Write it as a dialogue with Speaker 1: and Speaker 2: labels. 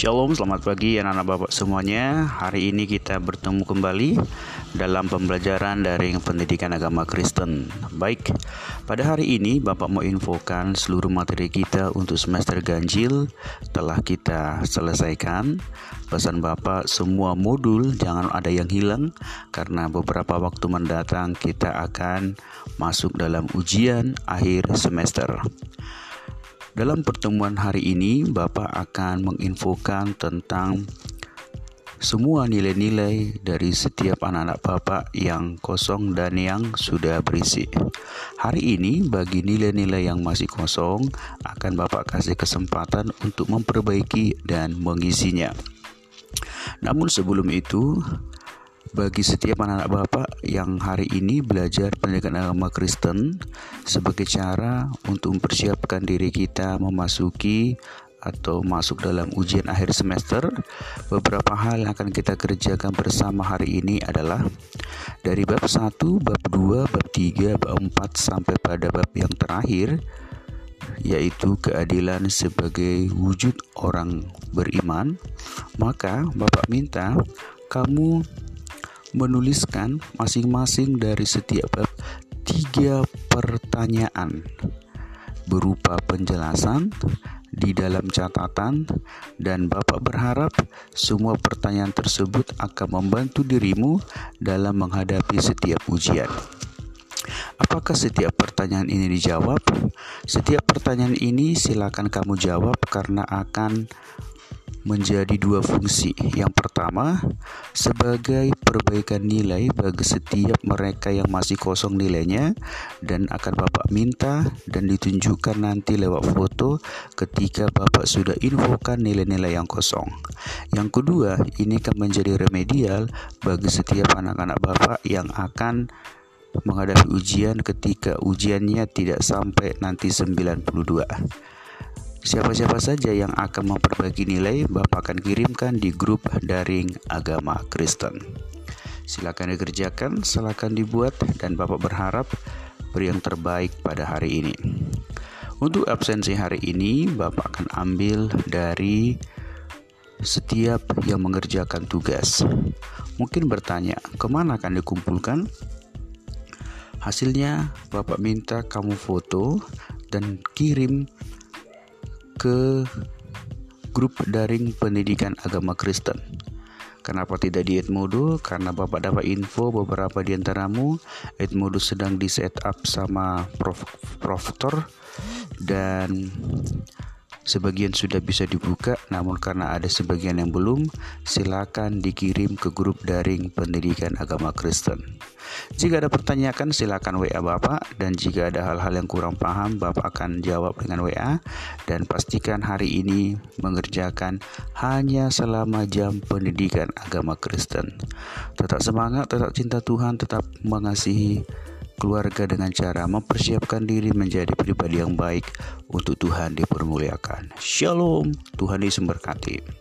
Speaker 1: Shalom, selamat pagi anak-anak bapak semuanya. Hari ini kita bertemu kembali dalam pembelajaran dari pendidikan agama Kristen. Baik, pada hari ini bapak mau infokan seluruh materi kita untuk semester ganjil Telah kita selesaikan. Pesan bapak semua modul jangan ada yang hilang Karena beberapa waktu mendatang kita akan masuk dalam ujian akhir semester dalam pertemuan hari ini, Bapak akan menginfokan tentang semua nilai-nilai dari setiap anak-anak Bapak yang kosong dan yang sudah berisi. Hari ini, bagi nilai-nilai yang masih kosong, akan Bapak kasih kesempatan untuk memperbaiki dan mengisinya. Namun sebelum itu, bagi setiap anak-anak Bapak yang hari ini belajar pendidikan agama Kristen sebagai cara untuk mempersiapkan diri kita memasuki atau masuk dalam ujian akhir semester beberapa hal yang akan kita kerjakan bersama hari ini adalah dari bab 1, bab 2, bab 3, bab 4 sampai pada bab yang terakhir yaitu keadilan sebagai wujud orang beriman. Maka Bapak minta kamu menuliskan masing-masing dari setiap bab tiga pertanyaan berupa penjelasan di dalam catatan dan Bapak berharap semua pertanyaan tersebut akan membantu dirimu dalam menghadapi setiap ujian. Apakah setiap pertanyaan ini dijawab? Setiap pertanyaan ini silakan kamu jawab karena akan menjadi dua fungsi. Yang pertama, sebagai perbaikan nilai bagi setiap mereka yang masih kosong nilainya dan akan Bapak minta dan ditunjukkan nanti lewat foto ketika Bapak sudah infokan nilai-nilai yang kosong. Yang kedua, ini akan menjadi remedial bagi setiap anak-anak Bapak yang akan menghadapi ujian ketika ujiannya tidak sampai nanti 92. Siapa-siapa saja yang akan memperbaiki nilai, Bapak akan kirimkan di grup daring agama Kristen. Silakan dikerjakan, silakan dibuat, dan Bapak berharap beri yang terbaik pada hari ini. Untuk absensi hari ini, Bapak akan ambil dari setiap yang mengerjakan tugas. Mungkin bertanya, ke mana akan dikumpulkan? Hasilnya, Bapak minta kamu foto dan kirim ke grup daring pendidikan agama Kristen. Kenapa tidak di Edmodo? Karena Bapak dapat info beberapa di antaramu Edmodo sedang di setup sama Prof, Proftor dan Sebagian sudah bisa dibuka, namun karena ada sebagian yang belum, silakan dikirim ke grup daring pendidikan agama Kristen. Jika ada pertanyaan, silakan WA Bapak dan jika ada hal-hal yang kurang paham, Bapak akan jawab dengan WA dan pastikan hari ini mengerjakan hanya selama jam pendidikan agama Kristen. Tetap semangat, tetap cinta Tuhan, tetap mengasihi keluarga dengan cara mempersiapkan diri menjadi pribadi yang baik untuk Tuhan dipermuliakan. Shalom, Tuhan Yesus memberkati.